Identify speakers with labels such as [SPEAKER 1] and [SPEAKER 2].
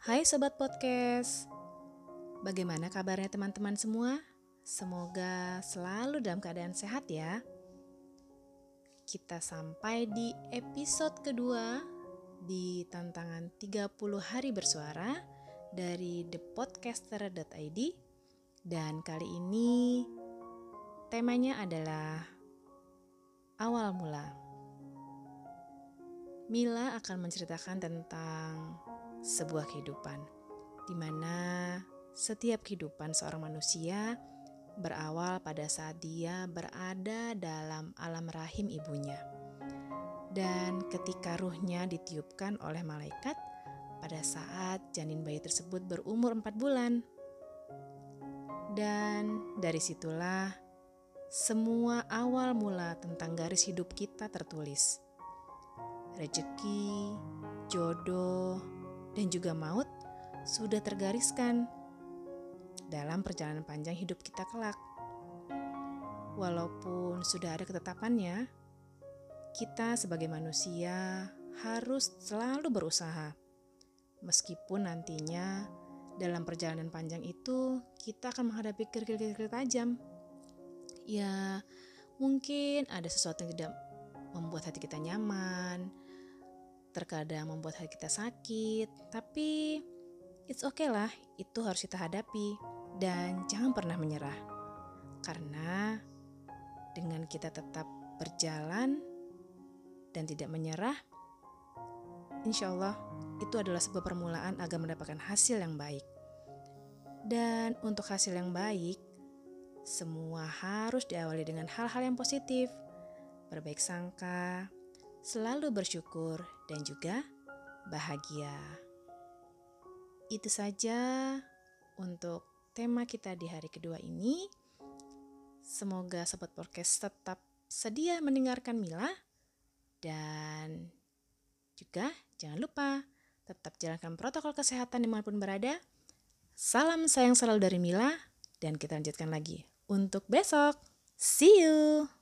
[SPEAKER 1] Hai Sobat Podcast, bagaimana kabarnya teman-teman semua? Semoga selalu dalam keadaan sehat ya. Kita sampai di episode kedua di tantangan 30 hari bersuara dari thepodcaster.id dan kali ini temanya adalah awal mula. Mila akan menceritakan tentang sebuah kehidupan di mana setiap kehidupan seorang manusia berawal pada saat dia berada dalam alam rahim ibunya. Dan ketika ruhnya ditiupkan oleh malaikat pada saat janin bayi tersebut berumur empat bulan. Dan dari situlah semua awal mula tentang garis hidup kita tertulis. Rezeki, jodoh, dan juga maut sudah tergariskan dalam perjalanan panjang hidup kita kelak. Walaupun sudah ada ketetapannya, kita sebagai manusia harus selalu berusaha. Meskipun nantinya dalam perjalanan panjang itu kita akan menghadapi kerikil-kerikil tajam. Ya, mungkin ada sesuatu yang tidak membuat hati kita nyaman, terkadang membuat hati kita sakit, tapi it's okay lah, itu harus kita hadapi dan jangan pernah menyerah. Karena dengan kita tetap berjalan dan tidak menyerah, insya Allah itu adalah sebuah permulaan agar mendapatkan hasil yang baik. Dan untuk hasil yang baik, semua harus diawali dengan hal-hal yang positif, berbaik sangka, selalu bersyukur, dan juga bahagia. Itu saja untuk tema kita di hari kedua ini. Semoga sobat podcast tetap sedia mendengarkan Mila dan juga jangan lupa tetap jalankan protokol kesehatan di mana pun berada. Salam sayang selalu dari Mila dan kita lanjutkan lagi untuk besok. See you!